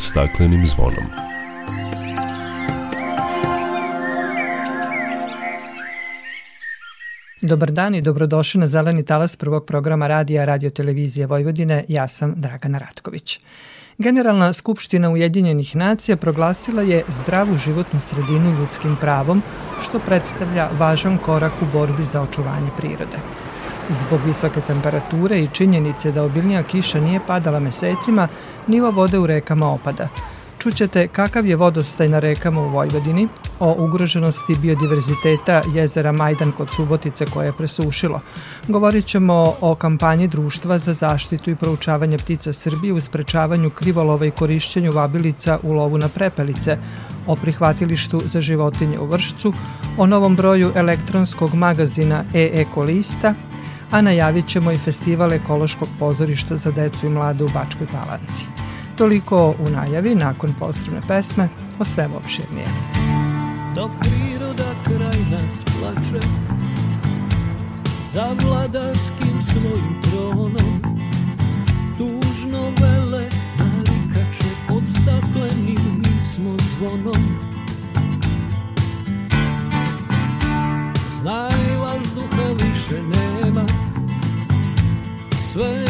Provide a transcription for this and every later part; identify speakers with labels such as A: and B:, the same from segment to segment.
A: staklenim zvonom.
B: Dobar dan i dobrodošli na Zeleni talas prvog programa radija Radio Televizije Vojvodine. Ja sam Dragana Ratković. Generalna skupština Ujedinjenih nacija proglasila je zdravu životnu sredinu ljudskim pravom, što predstavlja važan korak u borbi za očuvanje prirode. Zbog visoke temperature i činjenice da obilnija kiša nije padala mesecima, nivo vode u rekama opada – Čućete kakav je vodostaj na rekama u Vojvodini, o ugroženosti biodiverziteta jezera Majdan kod Subotice koje je presušilo. Govorit ćemo o kampanji Društva za zaštitu i proučavanje ptica Srbije u sprečavanju krivolova i korišćenju vabilica u lovu na prepelice, o prihvatilištu za životinje u Vršcu, o novom broju elektronskog magazina e-ekolista, a najavit ćemo i festival ekološkog pozorišta za decu i mlade u Bačkoj Palanci. Toliko u najavi nakon posebne pesme, o svemu opširnije.
C: Dok priroda kraj nas plače Za vladarskim svojim tronom Tužno vele narikače Pod staklenim smo zvonom Znaj vazduha više nema Sve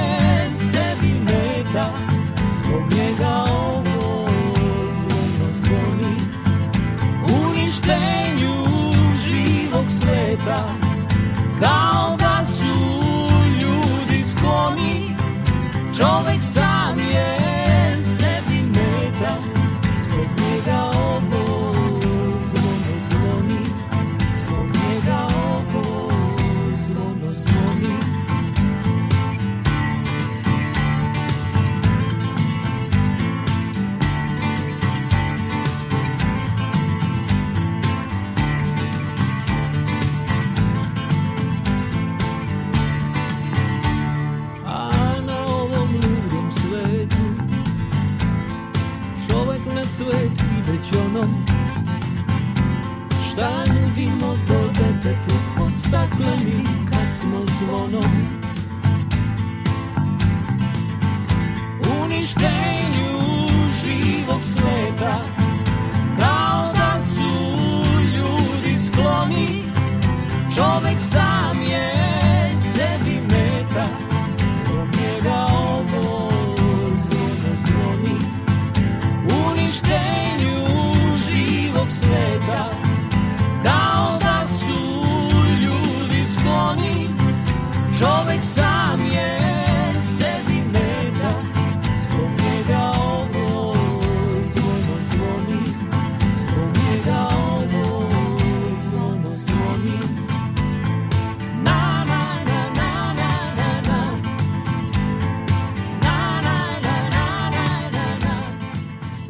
C: smo zvonom Uništenju živog sveta Kao da su ljudi skloni Čovek sam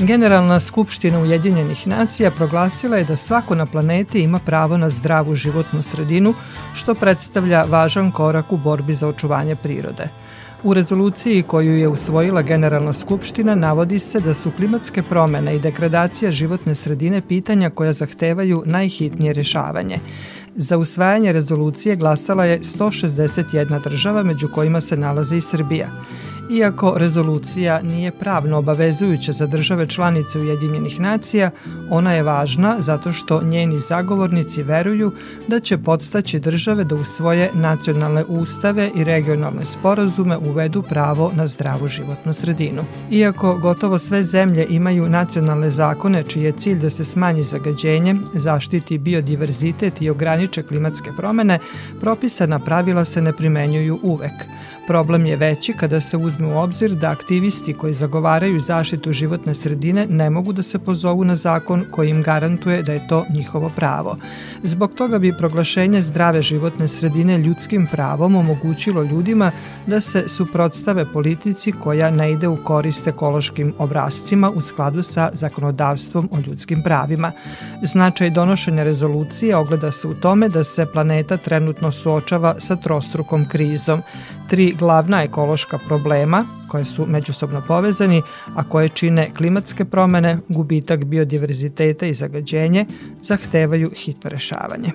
B: Generalna skupština Ujedinjenih nacija proglasila je da svako na planeti ima pravo na zdravu životnu sredinu, što predstavlja važan korak u borbi za očuvanje prirode. U rezoluciji koju je usvojila Generalna skupština navodi se da su klimatske promene i degradacija životne sredine pitanja koja zahtevaju najhitnije rešavanje. Za usvajanje rezolucije glasala je 161 država, među kojima se nalazi i Srbija. Iako rezolucija nije pravno obavezujuća za države članice Ujedinjenih nacija, ona je važna zato što njeni zagovornici veruju da će podstaći države da u svoje nacionalne ustave i regionalne sporazume uvedu pravo na zdravu životnu sredinu. Iako gotovo sve zemlje imaju nacionalne zakone čiji je cilj da se smanji zagađenje, zaštiti biodiverzitet i ograniče klimatske promene, propisana pravila se ne primenjuju uvek. Problem je veći kada se uzme u obzir da aktivisti koji zagovaraju zaštitu životne sredine ne mogu da se pozovu na zakon koji im garantuje da je to njihovo pravo. Zbog toga bi proglašenje zdrave životne sredine ljudskim pravom omogućilo ljudima da se suprotstave politici koja ne ide u korist ekološkim obrazcima u skladu sa zakonodavstvom o ljudskim pravima. Značaj donošenja rezolucije ogleda se u tome da se planeta trenutno suočava sa trostrukom krizom. Tri glavna ekološka problema koje su međusobno povezani, a koje čine klimatske promene, gubitak biodiverziteta i zagađenje, zahtevaju hitno rešavanje.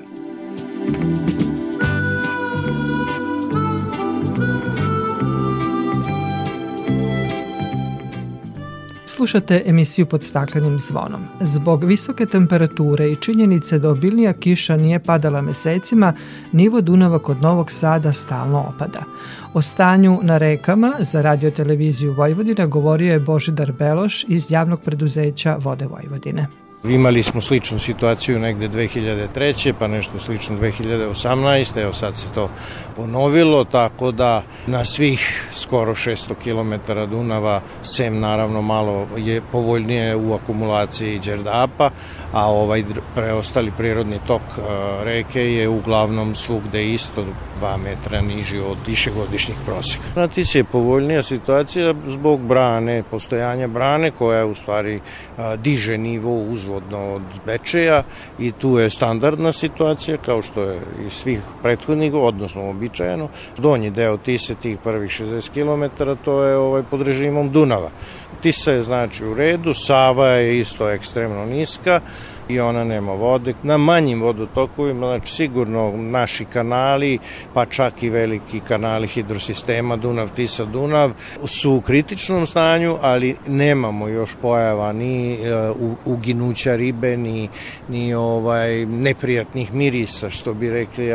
B: Slušate emisiju pod staklenim zvonom. Zbog visoke temperature i činjenice da obilnija kiša nije padala mesecima, nivo Dunava kod Novog Sada stalno opada. O stanju na rekama za radioteleviziju Vojvodina govorio je Božidar Beloš iz javnog preduzeća Vode Vojvodine.
A: Imali smo sličnu situaciju negde 2003. pa nešto slično 2018. Evo sad se to ponovilo, tako da na svih skoro 600 km Dunava, sem naravno malo je povoljnije u akumulaciji Đerdapa, a ovaj preostali prirodni tok e, reke je uglavnom svugde isto 2 metra niži od višegodišnjih proseka. Na Tisi je povoljnija situacija zbog brane, postojanja brane koja u stvari diže nivo uzvodno od Bečeja i tu je standardna situacija kao što je i svih prethodnih, odnosno običajeno. Donji deo Tise, tih prvih 60 km, to je ovaj, pod režimom Dunava. Tisa je znači u redu, Sava je isto ekstremno niska, i ona nema vode. Na manjim vodotokovima, znači sigurno naši kanali, pa čak i veliki kanali hidrosistema Dunav, Tisa, Dunav su u kritičnom stanju, ali nemamo još pojava ni uh, uginuća ribe, ni, ni ovaj neprijatnih mirisa, što bi rekli,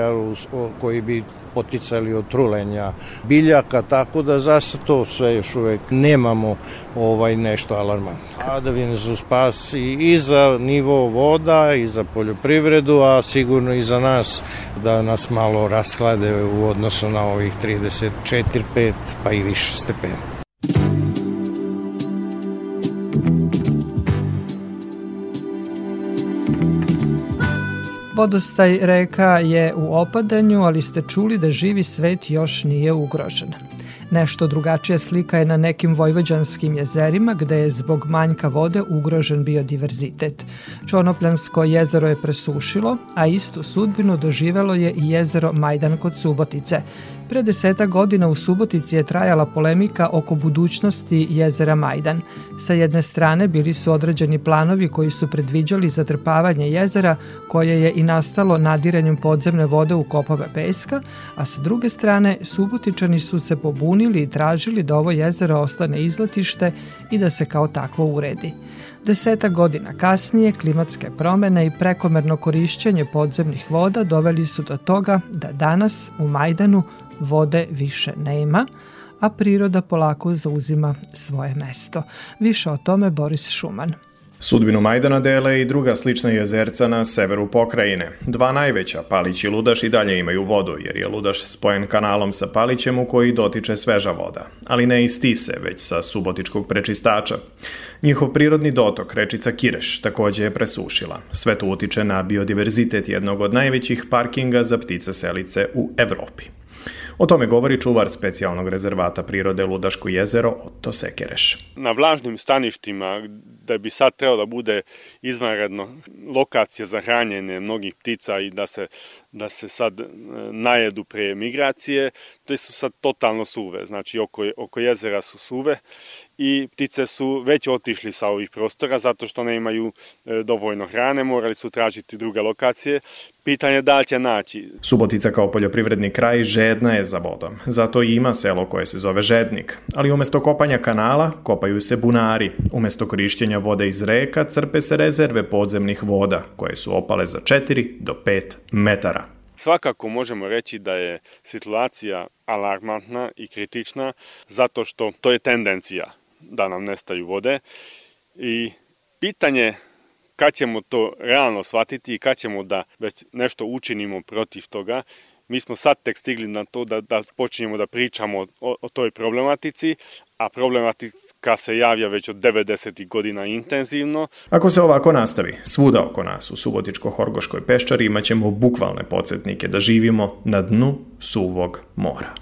A: koji bi poticali od trulenja biljaka, tako da za to sve još uvek nemamo ovaj nešto alarmantno. Padavine su spas i, i za nivo voda i za poljoprivredu, a sigurno i za nas da nas malo rashlade u odnosu na ovih 34, 5 pa i više stepena.
B: Vodostaj reka je u opadanju, ali ste čuli da živi svet još nije ugrožen. Nešto drugačija slika je na nekim vojvođanskim jezerima gde je zbog manjka vode ugrožen biodiverzitet. Čonopljansko jezero je presušilo, a istu sudbinu doživelo je i jezero Majdan kod Subotice. Pre deseta godina u Subotici je trajala polemika oko budućnosti jezera Majdan. Sa jedne strane bili su određeni planovi koji su predviđali zatrpavanje jezera koje je i nastalo nadiranjem podzemne vode u kopove peska, a sa druge strane Subotičani su se pobunili i tražili da ovo jezero ostane izletište i da se kao takvo uredi. Deseta godina kasnije klimatske promene i prekomerno korišćenje podzemnih voda doveli su do toga da danas u Majdanu vode više nema, a priroda polako zauzima svoje mesto. Više o tome Boris Šuman.
D: Sudbinu Majdana dele i druga slična jezerca na severu pokrajine. Dva najveća, Palić i Ludaš, i dalje imaju vodu, jer je Ludaš spojen kanalom sa Palićem u koji dotiče sveža voda, ali ne iz Tise, već sa subotičkog prečistača. Njihov prirodni dotok, rečica Kireš, takođe je presušila. Sve to utiče na biodiverzitet jednog od najvećih parkinga za ptice selice u Evropi. O tome govori čuvar specijalnog rezervata prirode Ludaško jezero Otto Sekereš.
E: Na vlažnim staništima da bi sad trebalo da bude izvanredno lokacija za hranjenje mnogih ptica i da se, da se sad e, najedu pre migracije, te su sad totalno suve, znači oko, oko jezera su suve i ptice su već otišli sa ovih prostora zato što ne imaju e, dovoljno hrane, morali su tražiti druge lokacije. Pitanje da li će naći.
D: Subotica kao poljoprivredni kraj žedna je za vodom. Zato i ima selo koje se zove Žednik. Ali umesto kopanja kanala, kopaju se bunari. Umesto korišćenja vode iz reka, crpe se rezerve podzemnih voda, koje su opale za 4 do 5 metara.
E: Svakako možemo reći da je situacija alarmantna i kritična zato što to je tendencija da nam nestaju vode i pitanje kad ćemo to realno shvatiti i kad ćemo da već nešto učinimo protiv toga, Mi smo sad tek stigli na to da, da počinjemo da pričamo o, o toj problematici, a problematika se javlja već od 90. godina intenzivno.
D: Ako se ovako nastavi, svuda oko nas u Subotičko-Horgoškoj peščari imaćemo bukvalne podsjetnike da živimo na dnu suvog mora.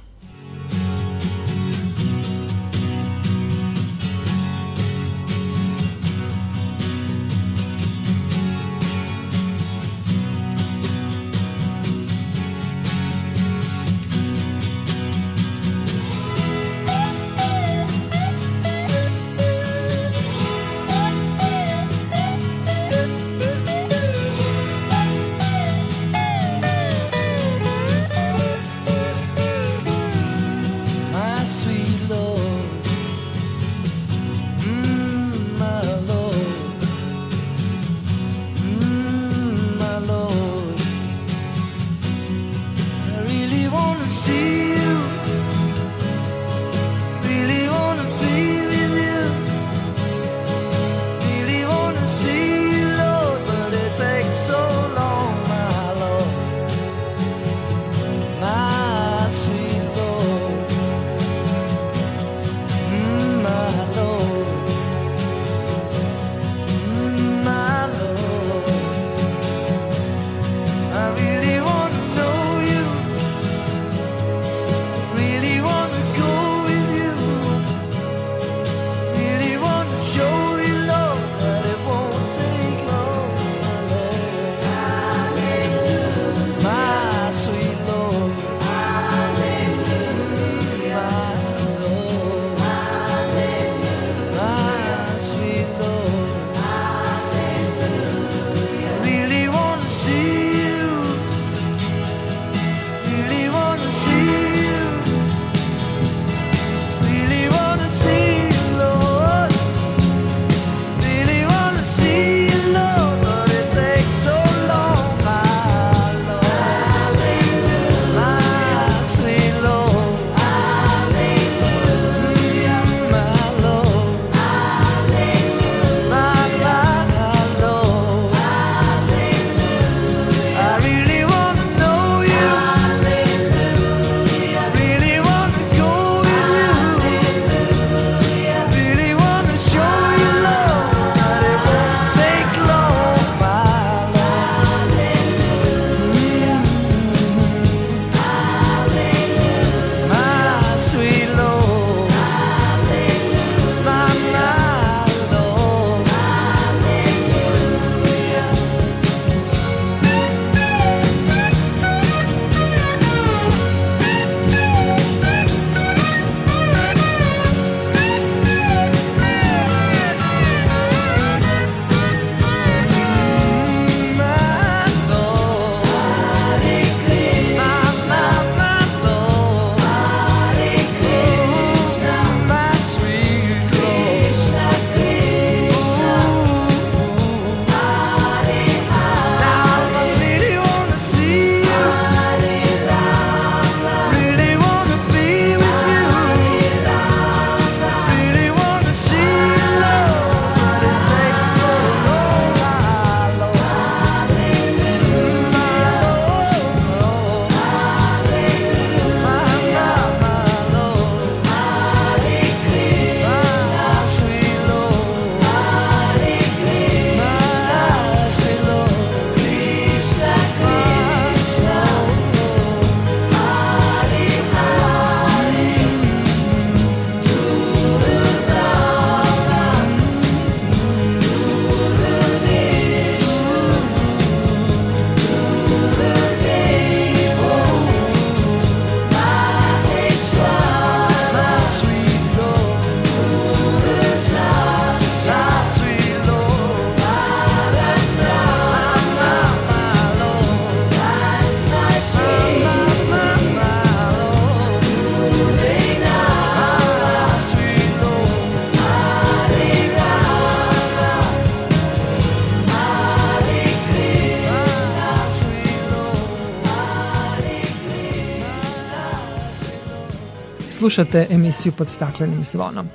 B: Slušate emisiju pod staklenim zvonom.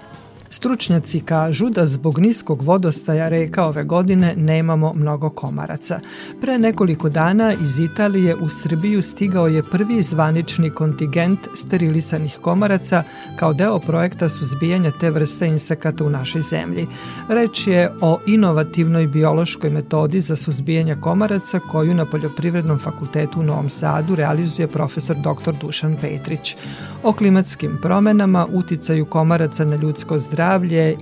B: Stručnjaci kažu da zbog niskog vodostaja reka ove godine nemamo mnogo komaraca. Pre nekoliko dana iz Italije u Srbiju stigao je prvi zvanični kontingent sterilisanih komaraca kao deo projekta suzbijanja te vrste insekata u našoj zemlji. Reč je o inovativnoj biološkoj metodi za suzbijanje komaraca koju na Poljoprivrednom fakultetu u Novom Sadu realizuje profesor dr. Dušan Petrić. O klimatskim promenama, uticaju komaraca na ljudsko zdravlje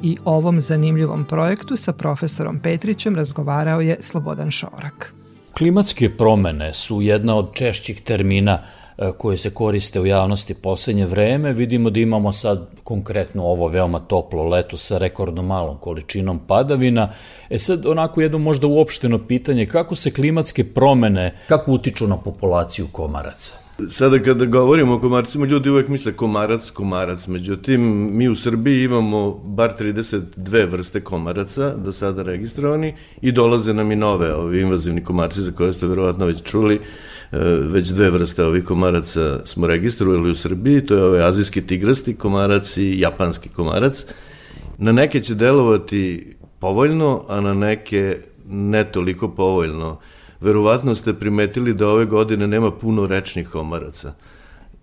B: i ovom zanimljivom projektu sa profesorom Petrićem razgovarao je Slobodan Šorak.
F: Klimatske promene su jedna od češćih termina e, koje se koriste u javnosti poslednje vreme. Vidimo da imamo sad konkretno ovo veoma toplo leto sa rekordno malom količinom padavina. E sad onako jedno možda uopšteno pitanje kako se klimatske promene, kako utiču na populaciju komaraca?
G: Sada kada govorimo o komarcima, ljudi uvek misle komarac, komarac. Međutim, mi u Srbiji imamo bar 32 vrste komaraca do sada registrovani i dolaze nam i nove ovi invazivni komarci za koje ste verovatno već čuli. E, već dve vrste ovih komaraca smo registrovali u Srbiji, to je ovaj azijski tigrasti komarac i japanski komarac. Na neke će delovati povoljno, a na neke ne toliko povoljno verovatno ste primetili da ove godine nema puno rečnih komaraca.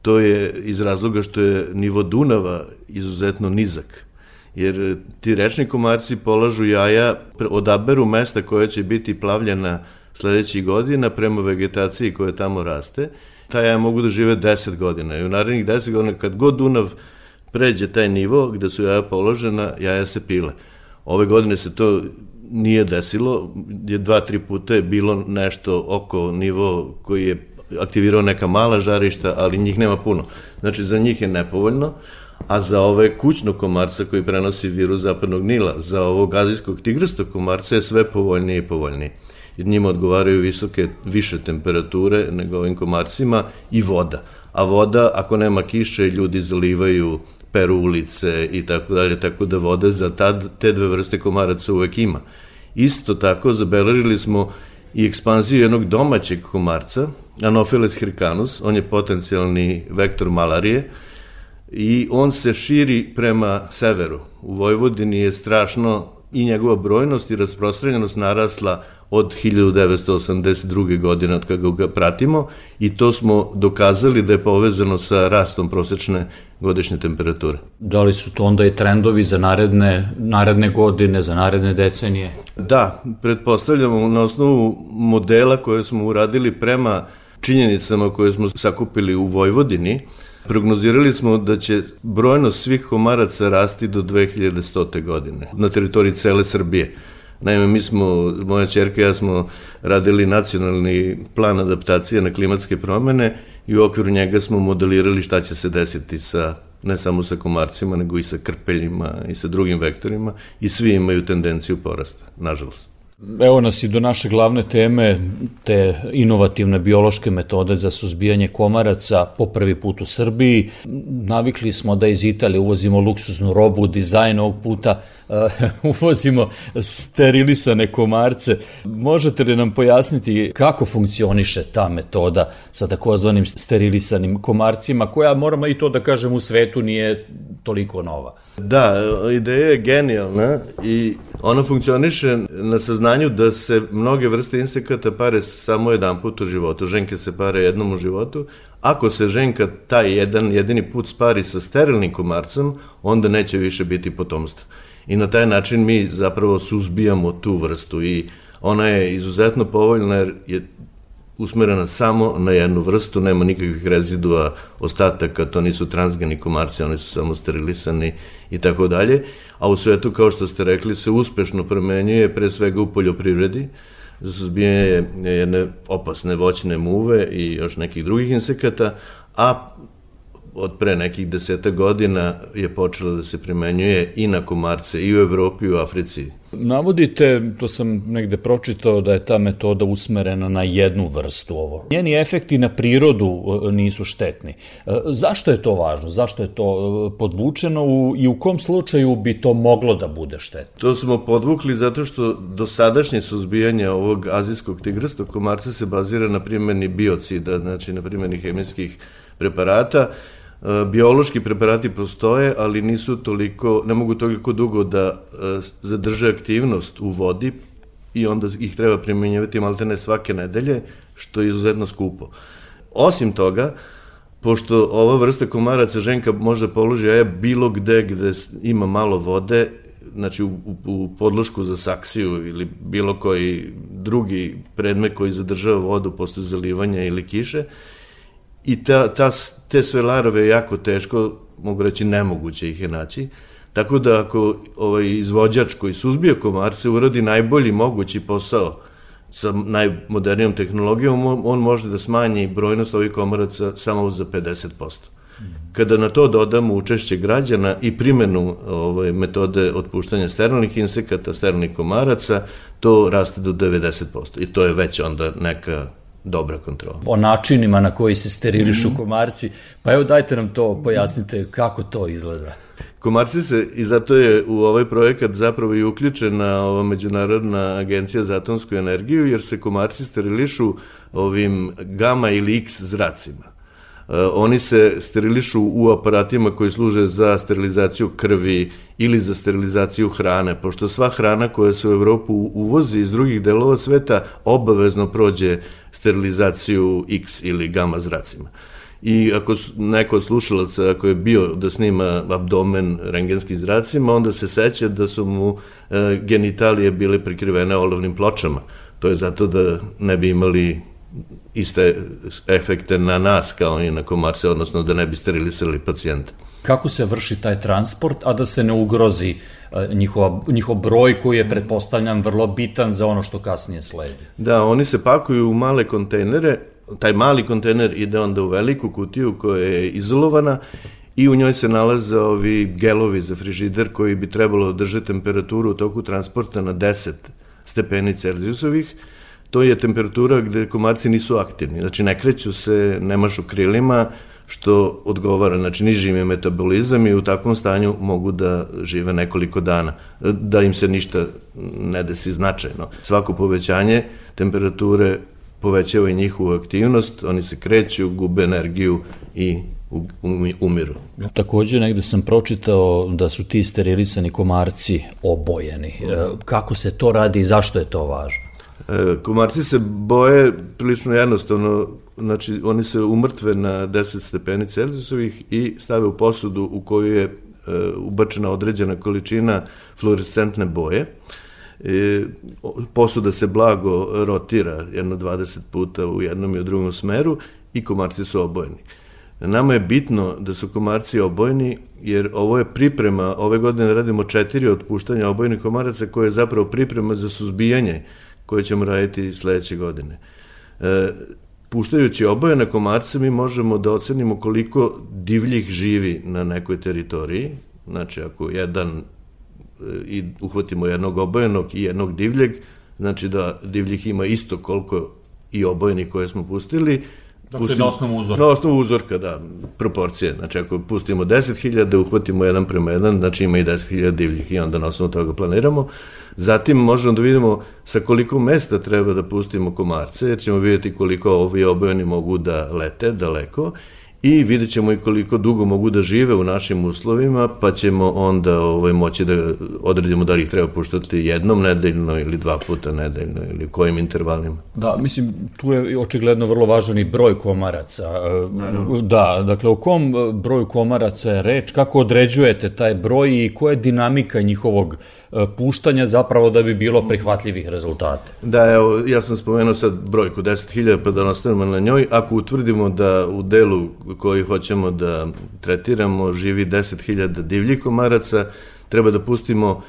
G: To je iz razloga što je nivo Dunava izuzetno nizak jer ti rečni komarci polažu jaja, odaberu mesta koja će biti plavljena sledećih godina prema vegetaciji koja tamo raste. Ta jaja mogu da žive 10 godina i u narednih 10 godina kad god Dunav pređe taj nivo gde su jaja položena, jaja se pile. Ove godine se to nije desilo, je dva, tri puta je bilo nešto oko nivo koji je aktivirao neka mala žarišta, ali njih nema puno. Znači, za njih je nepovoljno, a za ove kućnog komarca koji prenosi virus zapadnog Nila, za ovog azijskog tigrastog komarca je sve povoljnije i povoljnije. Jer njima odgovaraju visoke, više temperature nego ovim komarcima i voda. A voda, ako nema kiše, ljudi zalivaju peru ulice i tako dalje, tako da vode za tad, te dve vrste komaraca uvek ima. Isto tako zabeležili smo i ekspanziju jednog domaćeg komarca, Anopheles hircanus, on je potencijalni vektor malarije i on se širi prema severu. U Vojvodini je strašno i njegova brojnost i rasprostranjenost narasla od 1982. godine od kada ga pratimo i to smo dokazali da je povezano sa rastom prosečne godišnje temperature.
F: Da li su to onda i trendovi za naredne, naredne godine, za naredne decenije?
G: Da, pretpostavljamo na osnovu modela koje smo uradili prema činjenicama koje smo sakupili u Vojvodini, Prognozirali smo da će brojnost svih komaraca rasti do 2100. godine na teritoriji cele Srbije. Naime, mi smo, moja čerka i ja smo radili nacionalni plan adaptacije na klimatske promene i u okviru njega smo modelirali šta će se desiti sa ne samo sa komarcima, nego i sa krpeljima i sa drugim vektorima i svi imaju tendenciju porasta, nažalost.
F: Evo nas i do naše glavne teme, te inovativne biološke metode za suzbijanje komaraca po prvi put u Srbiji. Navikli smo da iz Italije uvozimo luksuznu robu, dizajn ovog puta uh, uvozimo sterilisane komarce. Možete li nam pojasniti kako funkcioniše ta metoda sa takozvanim sterilisanim komarcima, koja moramo i to da kažem u svetu nije toliko nova?
G: Da, ideja je genijalna i ona funkcioniše na saznanju da se mnoge vrste insekata pare samo jedan put u životu. Ženke se pare jednom u životu. Ako se ženka taj jedan jedini put spari sa sterilnim komarcem, onda neće više biti potomstva. I na taj način mi zapravo suzbijamo tu vrstu i ona je izuzetno povoljna jer je usmerena samo na jednu vrstu, nema nikakvih rezidua, ostataka, to nisu transgeni komarci, oni su samo sterilisani i tako dalje. A u svetu, kao što ste rekli, se uspešno promenjuje pre svega u poljoprivredi, za suzbijanje jedne opasne voćne muve i još nekih drugih insekata, a od pre nekih deseta godina je počela da se primenjuje i na komarce i u Evropi i u Africi.
F: Navodite, to sam negde pročitao, da je ta metoda usmerena na jednu vrstu ovo. Njeni efekti na prirodu e, nisu štetni. E, zašto je to važno? Zašto je to e, podvučeno i u kom slučaju bi to moglo da bude štetno?
G: To smo podvukli zato što dosadašnje suzbijanje ovog azijskog tigrastog komarca se bazira na primjeni biocida, znači na primjeni hemijskih preparata, biološki preparati postoje, ali nisu toliko, ne mogu toliko dugo da e, zadrže aktivnost u vodi i onda ih treba primjenjivati maltene svake nedelje, što je izuzetno skupo. Osim toga, pošto ova vrsta komaraca ženka može položi jaja bilo gde gde ima malo vode, znači u, u podlošku za saksiju ili bilo koji drugi predmet koji zadržava vodu posle zalivanja ili kiše, i ta, ta, te sve larove je jako teško, mogu reći nemoguće ih je naći, tako da ako ovaj izvođač koji suzbija komarce uradi najbolji mogući posao sa najmodernijom tehnologijom, on, može da smanji brojnost ovih komaraca samo za 50%. Kada na to dodamo učešće građana i primenu ovaj, metode otpuštanja sterilnih insekata, sterilnih komaraca, to raste do 90%. I to je već onda neka dobra kontrola.
F: O načinima na koji se sterilišu mm. komarci, pa evo dajte nam to, pojasnite kako to izgleda.
G: Komarci se, i zato je u ovaj projekat zapravo i uključena ova Međunarodna agencija za atomsku energiju, jer se komarci sterilišu ovim gama ili x zracima. Uh, oni se sterilišu u aparatima koji služe za sterilizaciju krvi ili za sterilizaciju hrane, pošto sva hrana koja se u Evropu uvozi iz drugih delova sveta obavezno prođe sterilizaciju X ili gama zracima. I ako neko od slušalaca, ako je bio da snima abdomen rengenskim zracima, onda se seća da su mu e, genitalije bile prikrivene olovnim pločama. To je zato da ne bi imali iste efekte na nas kao i na komarce, odnosno da ne bi sterilisali pacijenta.
F: Kako se vrši taj transport, a da se ne ugrozi e, njihova, njihov broj koji je, pretpostavljam, vrlo bitan za ono što kasnije sledi?
G: Da, oni se pakuju u male kontejnere, taj mali kontejner ide onda u veliku kutiju koja je izolovana i u njoj se nalaze ovi gelovi za frižider koji bi trebalo držati temperaturu u toku transporta na 10 stepeni Celzijusovih, to je temperatura gde komarci nisu aktivni, znači ne kreću se, ne mašu krilima, što odgovara, znači niži im je metabolizam i u takvom stanju mogu da žive nekoliko dana, da im se ništa ne desi značajno. Svako povećanje temperature povećava i njihovu aktivnost, oni se kreću, gube energiju i umiru.
F: Takođe negde sam pročitao da su ti sterilisani komarci obojeni. E, kako se to radi i zašto je to važno?
G: E, komarci se boje prilično jednostavno, znači oni se umrtve na 10 stepeni Celzijusovih i stave u posudu u koju je e, ubačena određena količina fluorescentne boje. E, posuda se blago rotira jedno 20 puta u jednom i u drugom smeru i komarci su obojeni. Nama je bitno da su komarci obojeni, jer ovo je priprema, ove godine radimo četiri otpuštanja obojnih komaraca, koje je zapravo priprema za suzbijanje koje ćemo raditi sledeće godine. E, puštajući obojene komarce mi možemo da ocenimo koliko divljih živi na nekoj teritoriji, znači ako jedan e, i uhvatimo jednog obojenog i jednog divljeg, znači da divljih ima isto koliko i obojenih koje smo pustili,
F: Dakle, pustimo, na osnovu uzorka.
G: Na osnovu uzorka, da, proporcije. Znači, ako pustimo 10.000, uhvatimo jedan prema jedan, znači ima i 10.000 divljih i onda na osnovu toga planiramo. Zatim možemo da vidimo sa koliko mesta treba da pustimo komarce, jer ćemo vidjeti koliko ovi obojeni mogu da lete daleko i vidjet ćemo i koliko dugo mogu da žive u našim uslovima, pa ćemo onda ovaj, moći da odredimo da li ih treba puštati jednom nedeljno ili dva puta nedeljno ili kojim intervalima.
F: Da, mislim, tu je očigledno vrlo važan i broj komaraca. Naravno. Da, dakle, o kom broju komaraca je reč, kako određujete taj broj i koja je dinamika njihovog E, puštanja zapravo da bi bilo prihvatljivih rezultata.
G: Da, evo, ja sam spomenuo sad brojku 10.000 pa da nastavimo na njoj. Ako utvrdimo da u delu koji hoćemo da tretiramo živi 10.000 divljih komaraca, treba da pustimo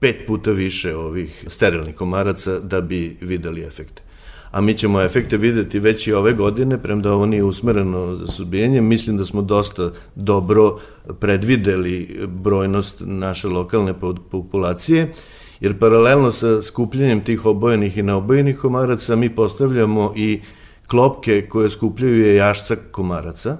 G: pet puta više ovih sterilnih komaraca da bi videli efekte a mi ćemo efekte videti već i ove godine, premda ovo nije usmereno za suzbijanje, mislim da smo dosta dobro predvideli brojnost naše lokalne populacije, jer paralelno sa skupljanjem tih obojenih i neobojenih komaraca mi postavljamo i klopke koje skupljaju je jašca komaraca,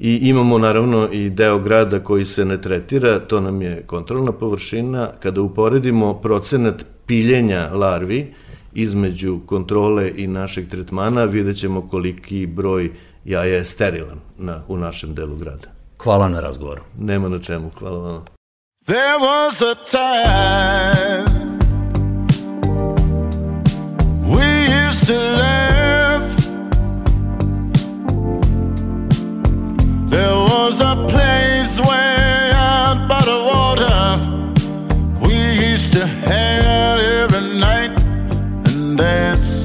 G: I imamo naravno i deo grada koji se ne tretira, to nam je kontrolna površina. Kada uporedimo procenat piljenja larvi, između kontrole i našeg tretmana vidjet ćemo koliki broj jaja je sterilan na, u našem delu grada.
F: Hvala na razgovoru.
G: Nema na čemu, hvala vam.
H: There was a time we used to laugh. There was a place way out by the water. We used to hang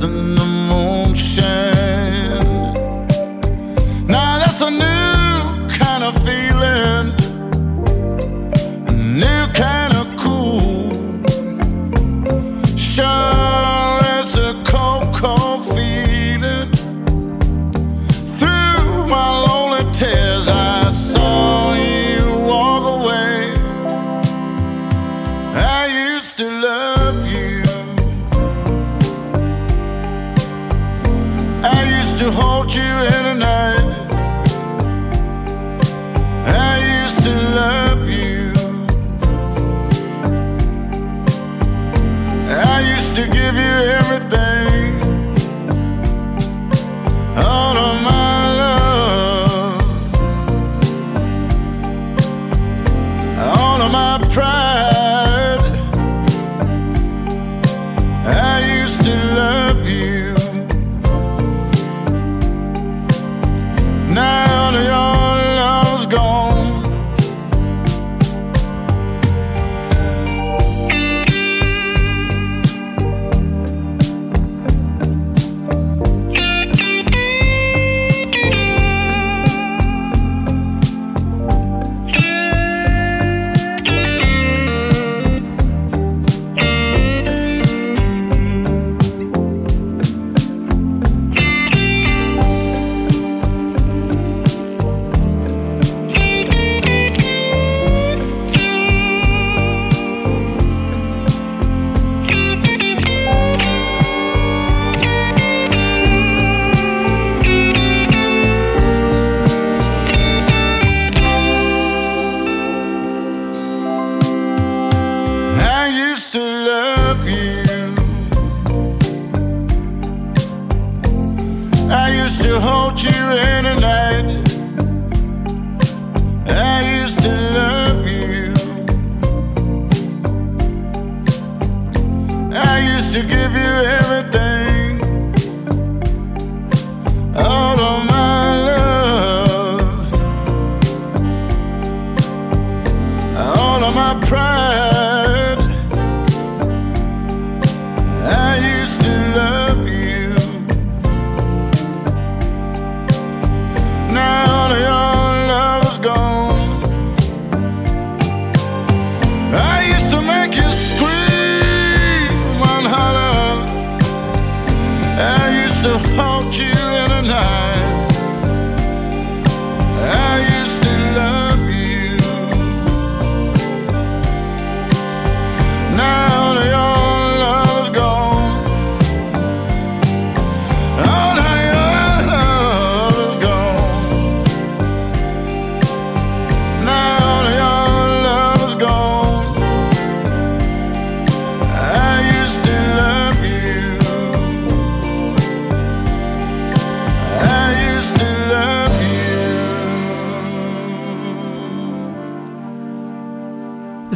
H: in the moonshine. I used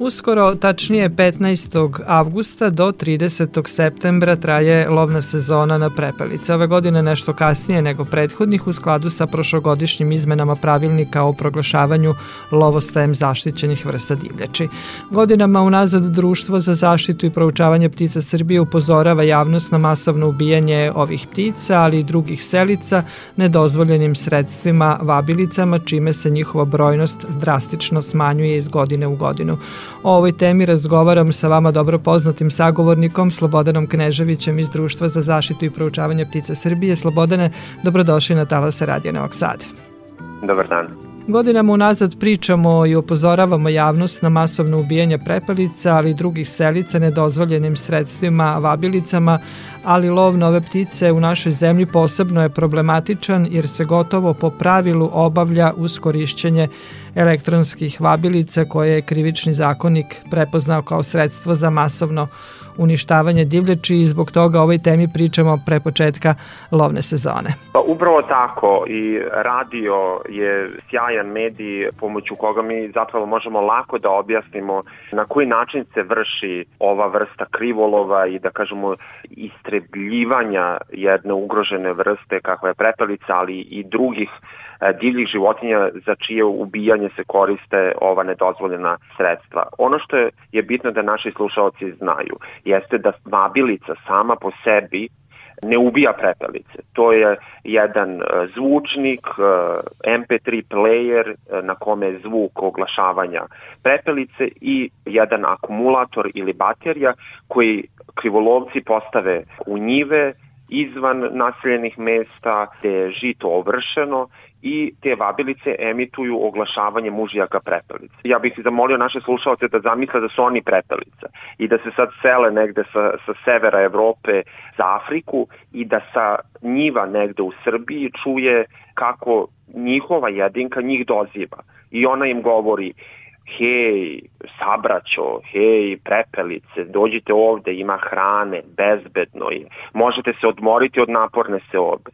B: Uskoro, tačnije 15. avgusta do 30. septembra traje lovna sezona na prepelice. Ove godine nešto kasnije nego prethodnih u skladu sa prošlogodišnjim izmenama pravilnika o proglašavanju lovostajem zaštićenih vrsta divljači. Godinama unazad Društvo za zaštitu i proučavanje ptica Srbije upozorava javnost na masovno ubijanje ovih ptica, ali i drugih selica nedozvoljenim sredstvima vabilicama, čime se njihova brojnost drastično smanjuje iz godine u godinu. O ovoj temi razgovaram sa vama dobro poznatim sagovornikom Slobodanom Kneževićem iz Društva za zaštitu i proučavanje ptica Srbije. Slobodane, dobrodošli na Talasa Radio Novog Sada.
I: Dobar dan.
B: Godinama unazad pričamo i upozoravamo javnost na masovno ubijanje prepelica, ali i drugih selica nedozvoljenim sredstvima, vabilicama, ali lov na ove ptice u našoj zemlji posebno je problematičan jer se gotovo po pravilu obavlja uz korišćenje elektronskih vabilica koje je krivični zakonik prepoznao kao sredstvo za masovno uništavanje divljači i zbog toga ovoj temi pričamo pre početka lovne sezone.
I: Pa upravo tako i radio je sjajan medij pomoću koga mi zapravo možemo lako da objasnimo na koji način se vrši ova vrsta krivolova i da kažemo istrebljivanja jedne ugrožene vrste kakva je prepelica, ali i drugih divljih životinja za čije ubijanje se koriste ova nedozvoljena sredstva. Ono što je bitno da naši slušalci znaju jeste da vabilica sama po sebi ne ubija prepelice. To je jedan e, zvučnik, e, MP3 player na kome je zvuk oglašavanja prepelice i jedan akumulator ili baterija koji krivolovci postave u njive izvan naseljenih mesta gde je žito ovršeno i te vabilice emituju oglašavanje mužijaka prepelice. Ja bih zamolio naše slušalce da zamisle da su oni prepelica i da se sad sele negde sa, sa severa Evrope za Afriku i da sa njiva negde u Srbiji čuje kako njihova jedinka njih doziva i ona im govori hej, sabraćo, hej, prepelice, dođite ovde, ima hrane, bezbedno je, možete se odmoriti od naporne seobe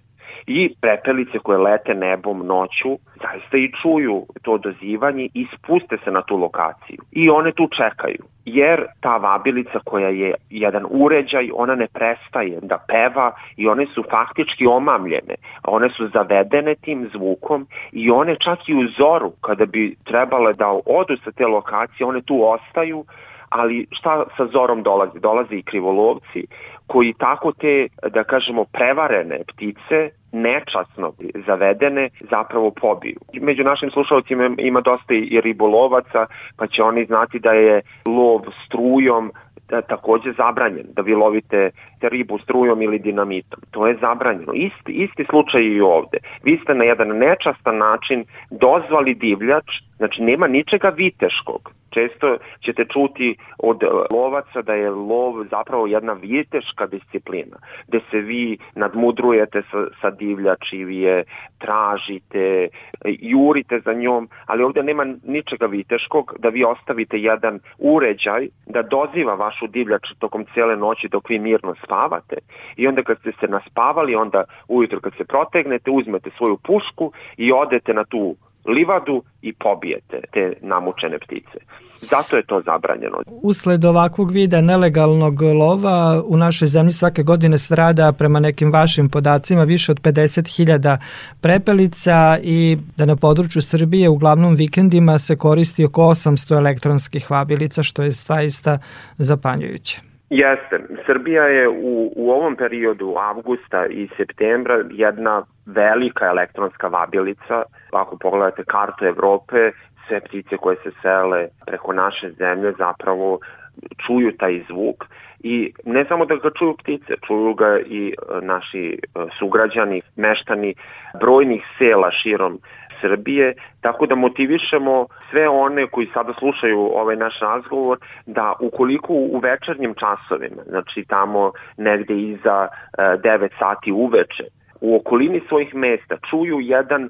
I: i prepelice koje lete nebom noću zaista i čuju to dozivanje i spuste se na tu lokaciju. I one tu čekaju. Jer ta vabilica koja je jedan uređaj, ona ne prestaje da peva i one su faktički omamljene, one su zavedene tim zvukom i one čak i u zoru kada bi trebale da odu sa te lokacije, one tu ostaju, ali šta sa zorom dolazi? Dolazi i krivolovci koji tako te, da kažemo, prevarene ptice nečasno zavedene zapravo pobiju. Među našim slušalcima ima dosta i ribolovaca, pa će oni znati da je lov strujom da, takođe zabranjen, da vi lovite ribu strujom ili dinamitom. To je zabranjeno. Isti, isti slučaj i ovde. Vi ste na jedan nečastan način dozvali divljač, znači nema ničega viteškog često ćete čuti od e, lovaca da je lov zapravo jedna viteška disciplina, gde se vi nadmudrujete sa, sa divljači, vi je tražite, jurite za njom, ali ovde nema ničega viteškog da vi ostavite jedan uređaj da doziva vašu divljač tokom cele noći dok vi mirno spavate. I onda kad ste se naspavali, onda ujutro kad se protegnete, uzmete svoju pušku i odete na tu livadu i pobijete te namučene ptice. Zato je to zabranjeno.
B: Usled ovakvog vida nelegalnog lova u našoj zemlji svake godine strada prema nekim vašim podacima više od 50.000 prepelica i da na području Srbije uglavnom vikendima se koristi oko 800 elektronskih vabilica što je zaista zapanjujuće.
I: Jeste. Srbija je u, u ovom periodu avgusta i septembra jedna velika elektronska vabilica. Ako pogledate kartu Evrope, sve ptice koje se sele preko naše zemlje zapravo čuju taj zvuk i ne samo da ga čuju ptice, čuju ga i e, naši e, sugrađani, meštani brojnih sela širom Srbije, tako da motivišemo sve one koji sada slušaju ovaj naš razgovor da ukoliko u večernjim časovima, znači tamo negde iza 9 e, sati uveče, u okolini svojih mesta čuju jedan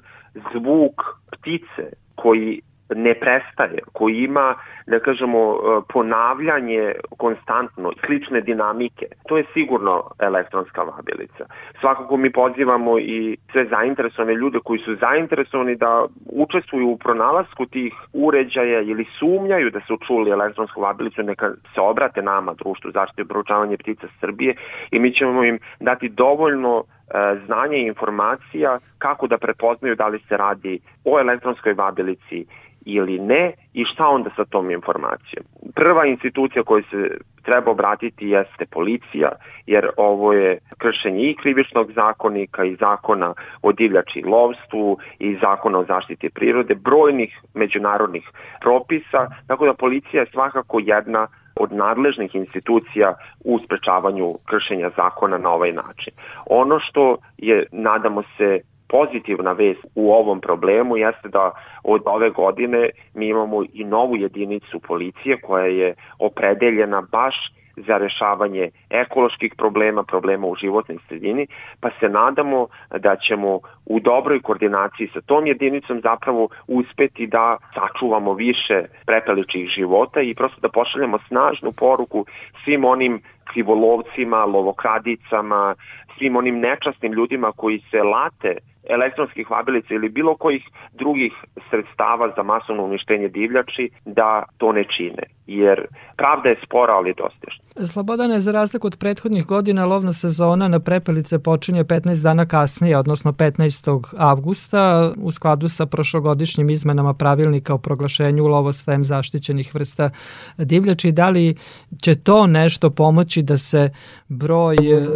I: zvuk ptice koji ne prestaje, koji ima, da kažemo, e, ponavljanje konstantno, slične dinamike, to je sigurno elektronska vabilica. Svakako mi pozivamo i sve zainteresovane ljude koji su zainteresovani da učestvuju u pronalasku tih uređaja ili sumnjaju da su čuli elektronsku vabilicu, neka se obrate nama, društvu zaštite i proučavanje ptica Srbije i mi ćemo im dati dovoljno e, znanja i informacija kako da prepoznaju da li se radi o elektronskoj vabilici ili ne i šta onda sa tom informacijom. Prva institucija koja se treba obratiti jeste policija, jer ovo je kršenje i krivičnog zakonika i zakona o divljači i lovstvu i zakona o zaštiti prirode, brojnih međunarodnih propisa, tako da policija je svakako jedna od nadležnih institucija u sprečavanju kršenja zakona na ovaj način. Ono što je, nadamo se, pozitivna vest u ovom problemu jeste da od ove godine mi imamo i novu jedinicu policije koja je opredeljena baš za rešavanje ekoloških problema, problema u životnoj sredini, pa se nadamo da ćemo u dobroj koordinaciji sa tom jedinicom zapravo uspeti da sačuvamo više prepeličih života i prosto da pošaljamo snažnu poruku svim onim krivolovcima, lovokradicama, svim onim nečasnim ljudima koji se late elektronskih vabilica ili bilo kojih drugih sredstava za masovno uništenje divljači da to ne čine. Jer pravda je spora, ali dostižna.
B: Slobodana je za razliku od prethodnih godina lovna sezona na prepelice počinje 15 dana kasnije, odnosno 15. avgusta u skladu sa prošlogodišnjim izmenama pravilnika o proglašenju lovostajem zaštićenih vrsta divljači. Da li će to nešto pomoći da se broj e,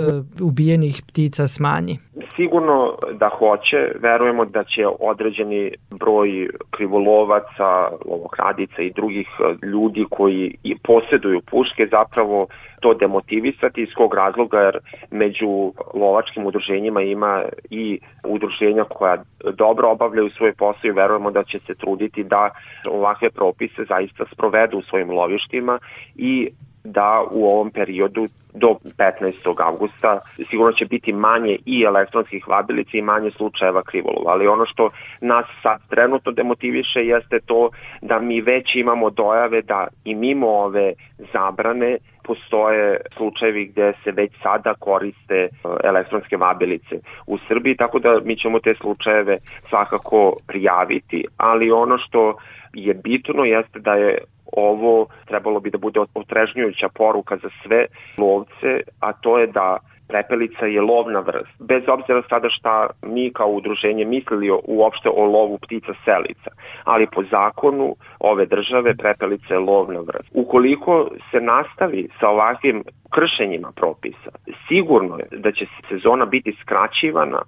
B: ubijenih ptica smanji?
I: Sigurno da hoće, verujemo da će određeni broj krivolovaca, lovokradica i drugih e, ljudi koji posjeduju puške zapravo to demotivisati iz kog razloga jer među lovačkim udruženjima ima i udruženja koja dobro obavljaju svoj posao i verujemo da će se truditi da ovakve propise zaista sprovedu u svojim lovištima i da u ovom periodu do 15. avgusta sigurno će biti manje i elektronskih vabilica i manje slučajeva krivolova, ali ono što nas sad trenutno demotiviše jeste to da mi već imamo dojave da i mimo ove zabrane postoje slučajevi gde se već sada koriste e, elektronske vabilice u Srbiji, tako da mi ćemo te slučajeve svakako prijaviti, ali ono što je bitno jeste da je ovo trebalo bi da bude otrežnjujuća poruka za sve lovce, a to je da prepelica je lovna vrst. Bez obzira sada šta mi kao udruženje mislili uopšte o lovu ptica selica, ali po zakonu ove države prepelica je lovna vrst. Ukoliko se nastavi sa ovakvim kršenjima propisa, sigurno je da će sezona biti skraćivana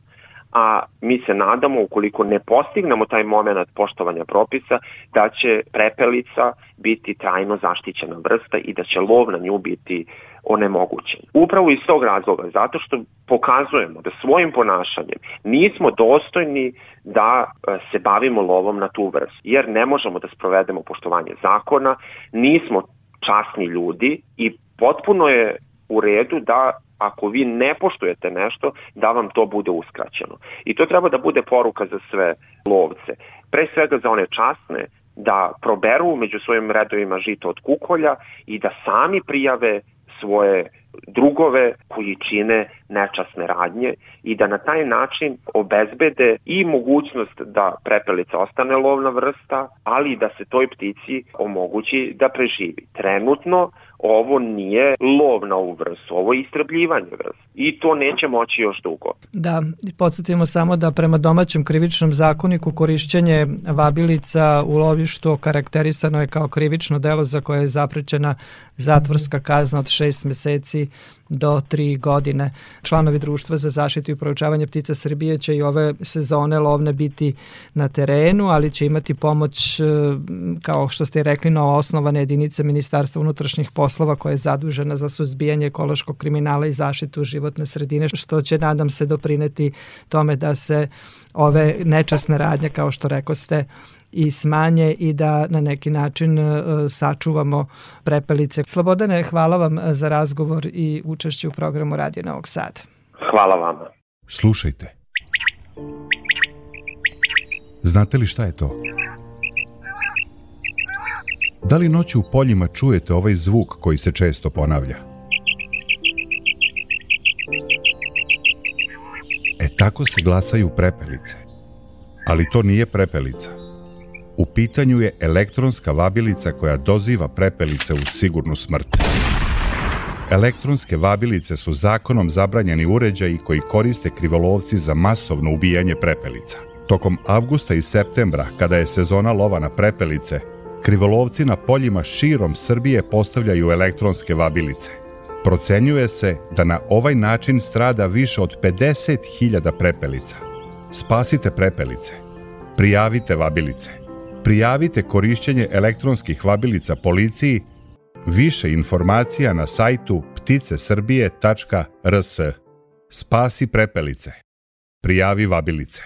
I: a mi se nadamo ukoliko ne postignemo taj moment poštovanja propisa da će prepelica biti trajno zaštićena vrsta i da će lov na nju biti onemogućen. Upravo iz tog razloga, zato što pokazujemo da svojim ponašanjem nismo dostojni da e, se bavimo lovom na tu vrstu, jer ne možemo da sprovedemo poštovanje zakona, nismo časni ljudi i potpuno je u redu da ako vi ne poštujete nešto, da vam to bude uskraćeno. I to treba da bude poruka za sve lovce. Pre svega za one časne, da proberu među svojim redovima žito od kukolja i da sami prijave svoje drugove koji čine nečasne radnje i da na taj način obezbede i mogućnost da prepelica ostane lovna vrsta, ali i da se toj ptici omogući da preživi. Trenutno ovo nije lov na ovu vrstu, ovo je istrebljivanje vrsta i to neće moći još dugo.
B: Da, podsjetimo samo da prema domaćem krivičnom zakoniku korišćenje vabilica u lovištu karakterisano je kao krivično delo za koje je zaprećena zatvorska kazna od 6 meseci do 3 godine. Članovi društva za zaštitu i proučavanje ptica Srbije će i ove sezone lovne biti na terenu, ali će imati pomoć, e, kao što ste rekli, novo osnovane jedinice Ministarstva unutrašnjih poslova koja je zadužena za suzbijanje ekološkog kriminala i zaštitu životne sredine, što će, nadam se, doprineti tome da se ove nečasne radnje, kao što reko ste, i smanje i da na neki način uh, sačuvamo prepelice. Slobodane, hvala vam za razgovor i učešće u programu Radio Novog Sada.
I: Hvala vama.
J: Slušajte. Znate li šta je to? Da li noću u poljima čujete ovaj zvuk koji se često ponavlja? E tako se glasaju prepelice. Ali to nije prepelica. U pitanju je elektronska vabilica koja doziva prepelice u sigurnu smrt. Elektronske vabilice su zakonom zabranjeni uređaji koji koriste krivolovci za masovno ubijanje prepelica. Tokom avgusta i septembra, kada je sezona lova na prepelice, krivolovci na poljima širom Srbije postavljaju elektronske vabilice. Procenjuje se da na ovaj način strada više od 50.000 prepelica. Spasite prepelice. Prijavite vabilice. Prijavite korišćenje elektronskih vabilica policiji. Više informacija na sajtu pticesrbije.rs. Spasi prepelice. Prijavi vabilice.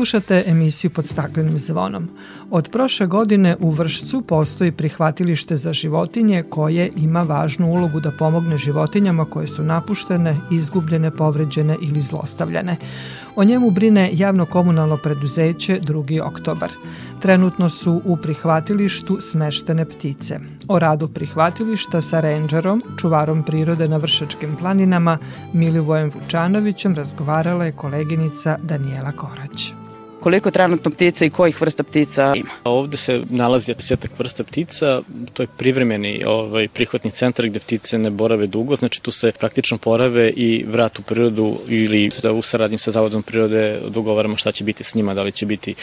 B: Slušate emisiju pod staklenim zvonom. Od prošle godine u Vršcu postoji prihvatilište za životinje koje ima važnu ulogu da pomogne životinjama koje su napuštene, izgubljene, povređene ili zlostavljane. O njemu brine javno komunalno preduzeće 2. oktobar. Trenutno su u prihvatilištu smeštene ptice. O radu prihvatilišta sa renđerom, čuvarom prirode na Vršačkim planinama, Milivojem Vučanovićem razgovarala je koleginica Danijela Korać
K: koliko trenutno ptica i kojih vrsta ptica ima.
L: Ovde se nalazi desetak vrsta ptica, to je privremeni ovaj, prihvatni centar gde ptice ne borave dugo, znači tu se praktično porave i vrat u prirodu ili da u saradnji sa Zavodom prirode dogovaramo šta će biti s njima, da li će biti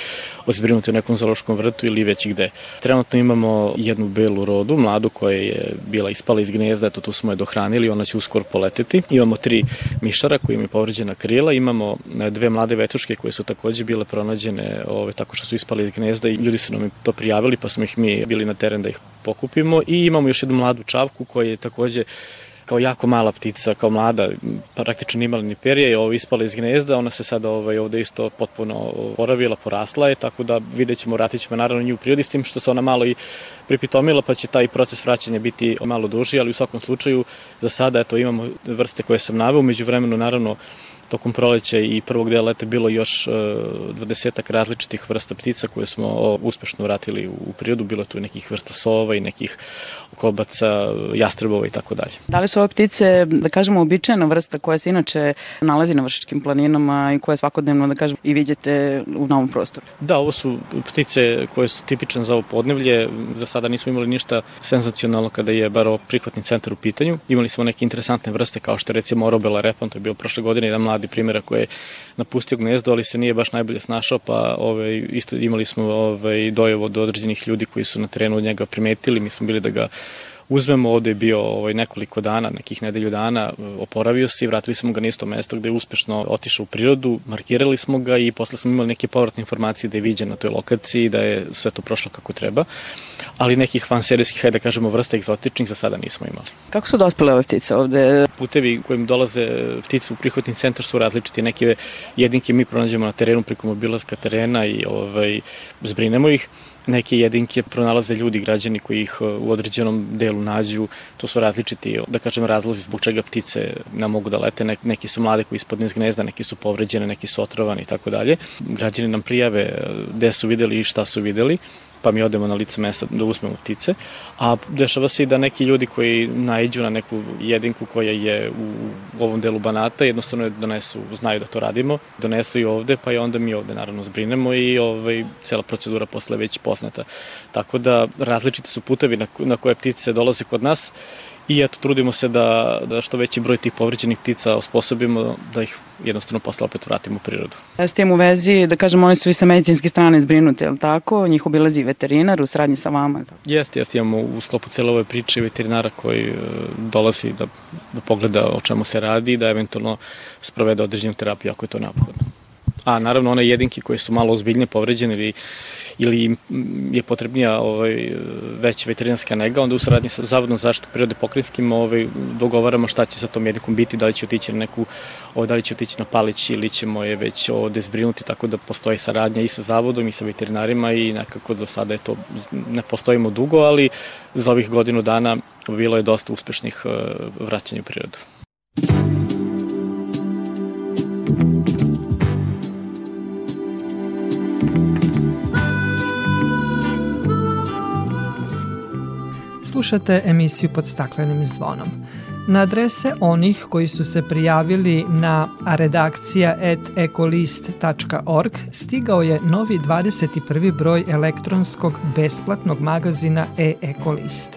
L: ozbrinuti u nekom zaloškom vrtu ili već gde. Trenutno imamo jednu belu rodu, mladu koja je bila ispala iz gnezda, eto tu smo je dohranili, ona će uskoro poleteti. Imamo tri mišara koji imaju povređena krila, imamo dve mlade vetuške koje su takođe bile pronađene pronađene ove, tako što su ispali iz gnezda i ljudi su nam to prijavili pa smo ih mi bili na teren da ih pokupimo. I imamo još jednu mladu čavku koja je takođe kao jako mala ptica, kao mlada, praktično nimala ni perje, je ovo ispala iz gnezda, ona se sada ovaj, ovde isto potpuno poravila, porasla je, tako da vidjet ćemo, vratit ćemo naravno nju u prirodi, s tim što se ona malo i pripitomila, pa će taj proces vraćanja biti malo duži, ali u svakom slučaju za sada eto, imamo vrste koje sam naveo, među vremenu naravno tokom proleća i prvog dela leta bilo još 20 e, različitih vrsta ptica koje smo uspešno vratili u prirodu. Bilo je tu nekih vrsta sova i nekih kobaca, jastrebova i tako dalje.
K: Da li su ove ptice, da kažemo, običajna vrsta koja se inače nalazi na vršičkim planinama i koje svakodnevno, da kažemo, i vidite u novom prostoru?
L: Da, ovo su ptice koje su tipične za ovo podnevlje. Za sada nismo imali ništa senzacionalno kada je bar prihvatni centar u pitanju. Imali smo neke interesantne vrste kao što je recimo orobela repan, to je bio prošle godine jedan mladi primjera koji je napustio gnezdo, ali se nije baš najbolje snašao, pa ovaj, isto imali smo ovaj, dojevo od određenih ljudi koji su na terenu od njega primetili, mi smo bili da ga uzmemo, ovde je bio ovaj, nekoliko dana, nekih nedelju dana, oporavio se i vratili smo ga na isto mesto gde je uspešno otišao u prirodu, markirali smo ga i posle smo imali neke povratne informacije da je viđen na toj lokaciji, da je sve to prošlo kako treba, ali nekih vanserijskih, hajde da kažemo, vrsta egzotičnih za sada nismo imali.
K: Kako su dospele ove ptice ovde?
L: Putevi kojim dolaze ptice u prihvatni centar su različiti. Neke jedinke mi pronađemo na terenu preko mobilazka terena i ovaj, zbrinemo ih neke jedinke pronalaze ljudi, građani koji ih e, u određenom delu nađu. To su različiti, da kažem, razlozi zbog čega ptice ne mogu da lete. Neki su mlade koji ispadnu iz gnezda, neki su povređene, neki su otrovani i tako dalje. Građani nam prijave e, gde su videli i šta su videli pa mi odemo na lice mesta da uzmemo ptice. A dešava se i da neki ljudi koji najđu na neku jedinku koja je u, ovom delu Banata, jednostavno je donesu, znaju da to radimo, donesu i ovde, pa i onda mi ovde naravno zbrinemo i ovaj, cela procedura posle već poznata. Tako da različiti su putevi na, na koje ptice dolaze kod nas i eto trudimo se da, da što veći broj tih povređenih ptica osposobimo da ih jednostavno posle opet vratimo u prirodu.
K: S tim u vezi, da kažem, oni su i sa medicinske strane zbrinuti, je li tako? Njih obilazi veterinar u sradnji sa vama?
L: Jeste, jeste, imamo u sklopu cele ove priče veterinara koji e, dolazi da, da pogleda o čemu se radi i da eventualno sprovede određenu terapiju ako je to neophodno. A naravno one jedinke koje su malo ozbiljnije povređene ili ili je potrebnija ovaj, veća veterinarska nega, onda u saradnji sa Zavodnom zaštitu prirode pokrinjskim ovaj, dogovaramo šta će sa tom jednikom biti, da li će otići na neku, ovaj, da li će otići na palić ili ćemo je već ovde zbrinuti, tako da postoji saradnja i sa Zavodom i sa veterinarima i nekako do sada je to, ne postojimo dugo, ali za ovih godinu dana bilo je dosta uspešnih eh, vraćanja u prirodu.
B: Slušate emisiju pod staklenim zvonom. Na adrese onih koji su se prijavili na redakcija.ecolist.org stigao je novi 21. broj elektronskog besplatnog magazina e-ecolist.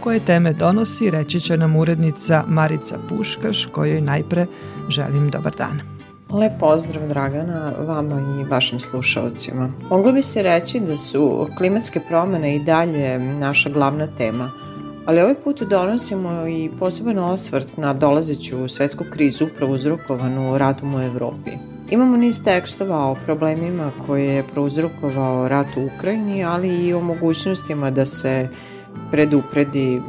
B: Koje teme donosi, reći će nam urednica Marica Puškaš, kojoj najpre želim dobar dan.
M: Lep pozdrav Dragana, vama i vašim slušalcima. Moglo bi se reći da su klimatske promene i dalje naša glavna tema, ali ovaj put donosimo i poseban osvrt na dolazeću svetsku krizu prouzrokovanu ratom u Evropi. Imamo niz tekstova o problemima koje je prouzrokovao rat u Ukrajini, ali i o mogućnostima da se predupredi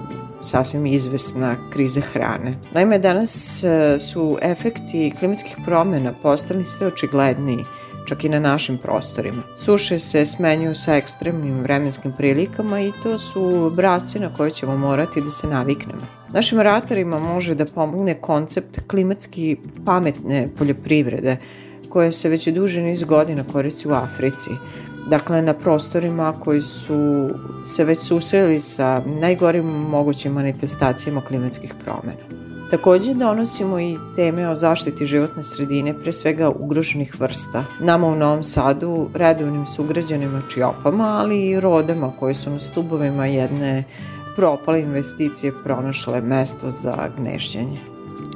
M: sasvim izvesna kriza hrane. Naime, danas e, su efekti klimatskih promena postali sve očigledniji. čak i na našim prostorima. Suše se smenjuju sa ekstremnim vremenskim prilikama i to su brasci na koje ćemo morati da se naviknemo. Našim ratarima može da pomogne koncept klimatski pametne poljoprivrede, koja se već duže niz godina koristi u Africi. Dakle, na prostorima koji su se već susreli sa najgorim mogućim manifestacijama klimatskih promena. Takođe donosimo i teme o zaštiti životne sredine, pre svega ugroženih vrsta. Nama u Novom Sadu, redovnim sugrađanima čiopama, ali i rodama koje su na stubovima jedne propale investicije pronašle mesto za gnešćenje.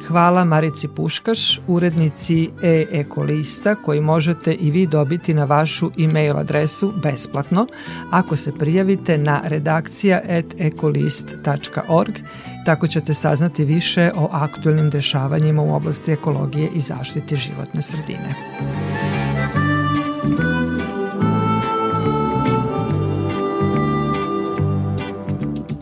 B: Hvala Marici Puškaš, urednici e-ekolista koji možete i vi dobiti na vašu e-mail adresu besplatno ako se prijavite na redakcija.ekolist.org Tako ćete saznati više o aktualnim dešavanjima u oblasti ekologije i zaštite životne sredine.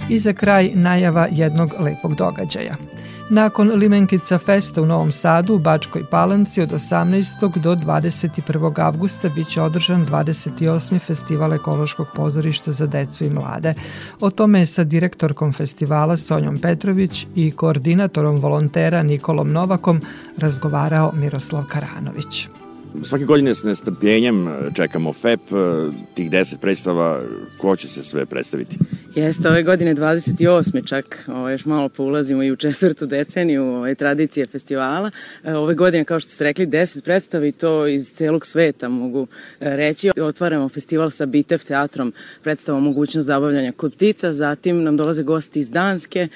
B: I za kraj najava jednog lepog događaja – Nakon Limenkica Festa u Novom Sadu u Bačkoj Palanci od 18. do 21. avgusta biće održan 28. festival ekološkog pozorišta za decu i mlade. O tome je sa direktorkom festivala Sonjom Petrović i koordinatorom volontera Nikolom Novakom razgovarao Miroslav Karanović.
N: Svake godine s nestrpljenjem čekamo FEP, tih 10 predstava, ko će se sve predstaviti?
K: Jeste, ove godine 28. čak, ovo, još malo poulazimo i u četvrtu deceniju ove, tradicije festivala. E, ove godine, kao što ste rekli, 10 predstava i to iz celog sveta mogu e, reći. Otvaramo festival sa Bitev teatrom, predstavom mogućnost zabavljanja kod ptica, zatim nam dolaze gosti iz Danske,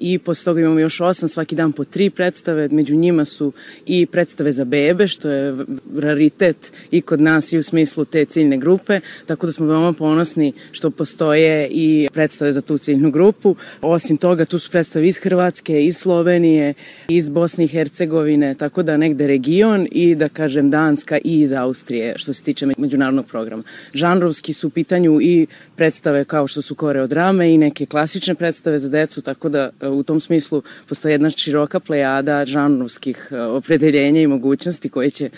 K: i posle toga imamo još osam, svaki dan po tri predstave, među njima su i predstave za bebe, što je raritet i kod nas i u smislu te ciljne grupe, tako da smo veoma ponosni što postoje i predstave za tu ciljnu grupu. Osim toga, tu su predstave iz Hrvatske, iz Slovenije, iz Bosne i Hercegovine, tako da negde region i da kažem Danska i iz Austrije, što se tiče međunarodnog programa. Žanrovski su u pitanju i predstave kao što su koreodrame i neke klasične predstave za decu, tako da u tom smislu postoji jedna široka plejada žanrovskih e, opredeljenja i mogućnosti koje će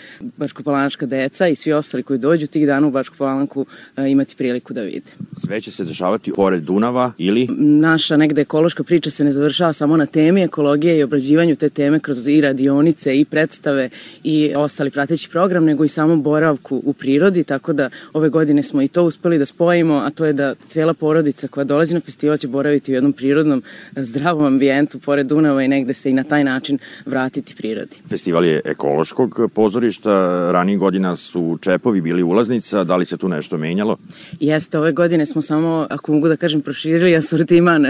K: Bačko-Palanačka deca i svi ostali koji dođu tih dana u Bačku Palanku e, imati priliku da vide.
N: Sve će se dešavati pored Dunava ili?
K: Naša negde ekološka priča se ne završava samo na temi ekologije i obrađivanju te teme kroz i radionice i predstave i ostali prateći program, nego i samo boravku u prirodi, tako da ove godine smo i to uspeli da spojimo, a to je da cela porodica koja dolazi na festival će boraviti u jednom prirodnom, zdravom zdravom ambijentu pored Dunava i negde se i na taj način vratiti prirodi.
N: Festival je ekološkog pozorišta, ranijih godina su čepovi bili ulaznica, da li se tu nešto menjalo?
K: Jeste, ove godine smo samo, ako mogu da kažem, proširili asortiman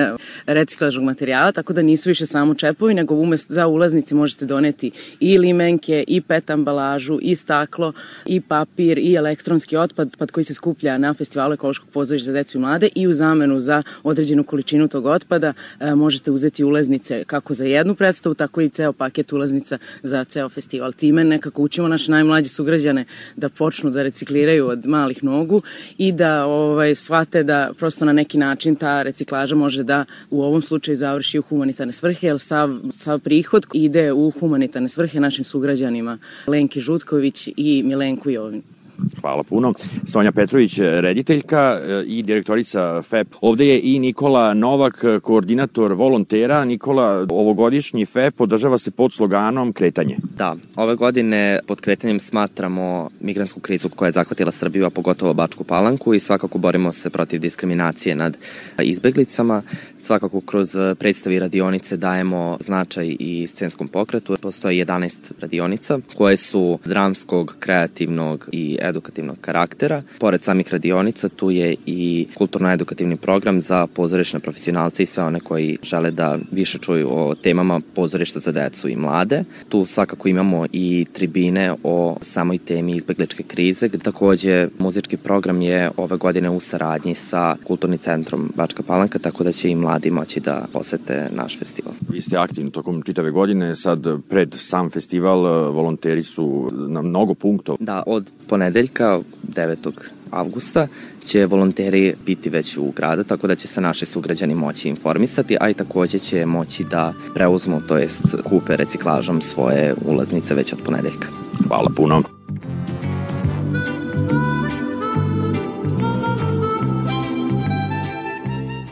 K: reciklažnog materijala, tako da nisu više samo čepovi, nego umesto za ulaznice možete doneti i limenke, i pet ambalažu, i staklo, i papir, i elektronski otpad, pad koji se skuplja na festivalu ekološkog pozorišta za decu i mlade i u zamenu za određenu količinu tog otpada e, možete uzeti ulaznice kako za jednu predstavu, tako i ceo paket ulaznica za ceo festival. Time nekako učimo naše najmlađe sugrađane da počnu da recikliraju od malih nogu i da ovaj, shvate da prosto na neki način ta reciklaža može da u ovom slučaju završi u humanitarne svrhe, jer sav, sav prihod ide u humanitarne svrhe našim sugrađanima Lenki Žutković i Milenku Jovin.
N: Hvala puno. Sonja Petrović, rediteljka e, i direktorica FEP. Ovde je i Nikola Novak, koordinator volontera. Nikola, ovogodišnji FEP održava se pod sloganom Kretanje.
O: Da, ove godine pod kretanjem smatramo migransku krizu koja je zahvatila Srbiju, a pogotovo Bačku Palanku i svakako borimo se protiv diskriminacije nad izbeglicama. Svakako kroz predstavi radionice dajemo značaj i scenskom pokretu. Postoje 11 radionica koje su dramskog, kreativnog i edukativnog karaktera. Pored samih radionica tu je i kulturno-edukativni program za pozorišne profesionalce i sve one koji žele da više čuju o temama pozorišta za decu i mlade. Tu svakako imamo i tribine o samoj temi izbegličke krize. Takođe, muzički program je ove godine u saradnji sa Kulturnim centrom Bačka Palanka, tako da će i mladi moći da posete naš festival.
N: Vi ste aktivni tokom čitave godine, sad pred sam festival volonteri su na mnogo punktova.
O: Da, od ponedeljka 9. avgusta će volonteri biti već u gradu, tako da će se naši sugrađani moći informisati, a i takođe će moći da preuzmu, to jest kupe reciklažom svoje ulaznice već od ponedeljka.
N: Hvala puno.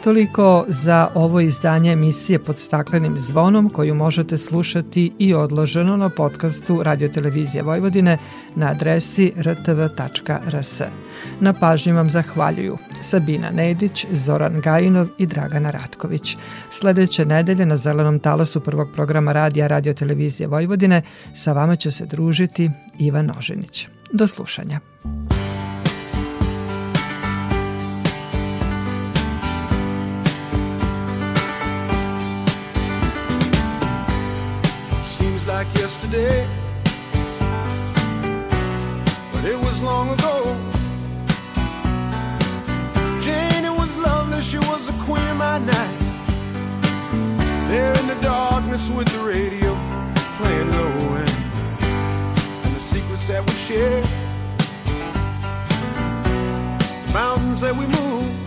B: Toliko za ovo izdanje emisije pod staklenim zvonom koju možete slušati i odloženo na podcastu Radiotelevizije Vojvodine na adresi rtv.rs. Na pažnji vam zahvaljuju Sabina Nedić, Zoran Gajinov i Dragana Ratković. Sledeće nedelje na zelenom talasu prvog programa radija Radiotelevizije Vojvodine sa vama će se družiti Ivan Noženić. Do slušanja.
P: Like yesterday, but it was long ago. Jane, it was lovely, she was the queen of my night. There in the darkness with the radio playing low and the secrets that we share, the mountains that we move.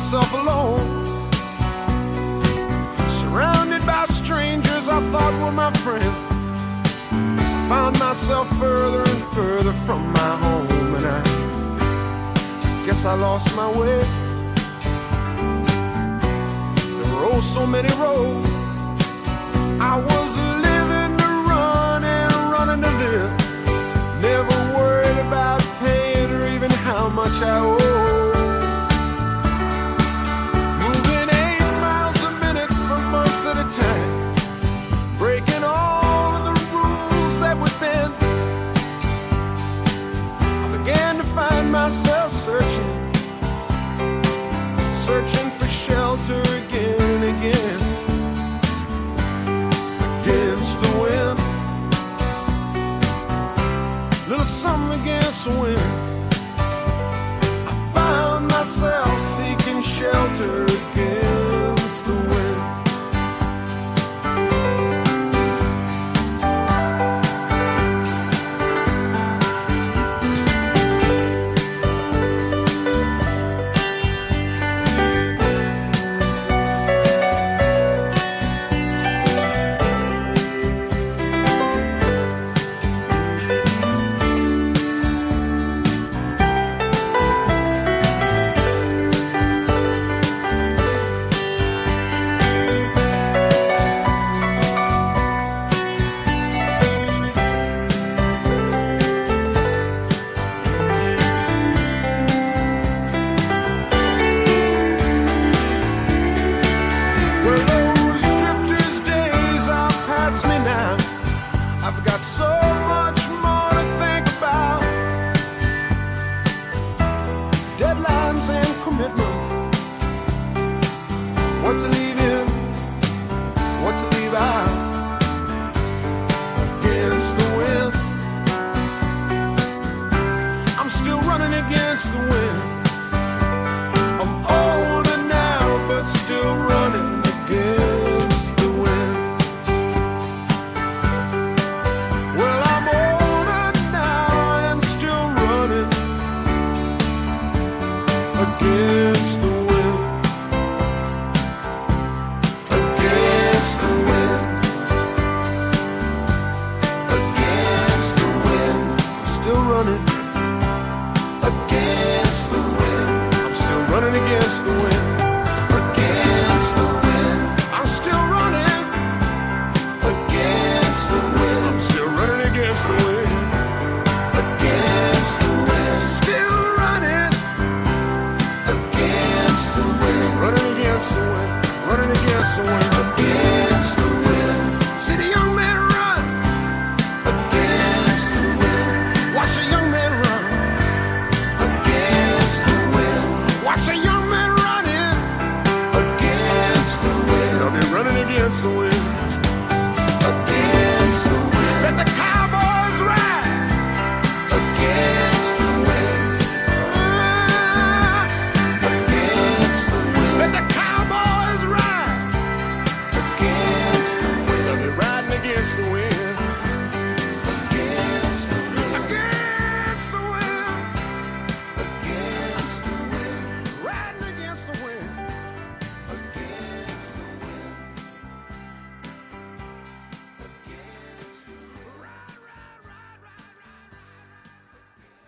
P: myself alone. Surrounded by strangers I thought were my friends I found myself further and further from my home, and I guess I lost my way. There were oh so many roads. I was living to run and running to live. Never worried about